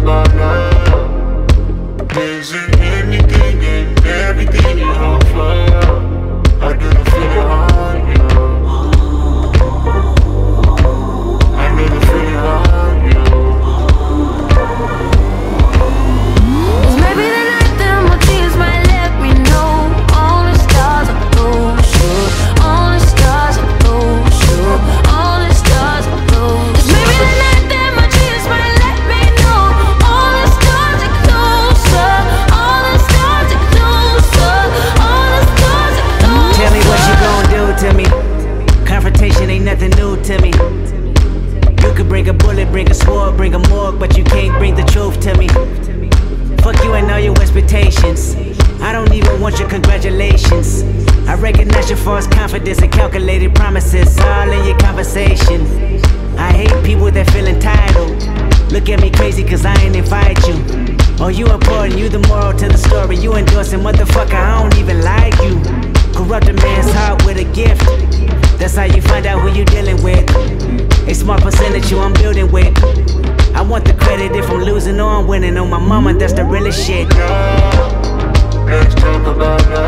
the. Bullet, bring a bring a morgue, but you can't bring the truth to me. Fuck you and all your expectations. I don't even want your congratulations. I recognize your false confidence and calculated promises all in your conversation. I hate people that feel entitled. Look at me crazy cause I ain't invite you. Oh, you important, you the moral to the story. You endorsing, motherfucker, I don't even like you. Corrupt a man's heart with a gift. That's how you find out who you dealing with. A small percentage you I'm building with. I want the credit if I'm losing or I'm winning. On my mama, that's the realest shit. Let's talk about love.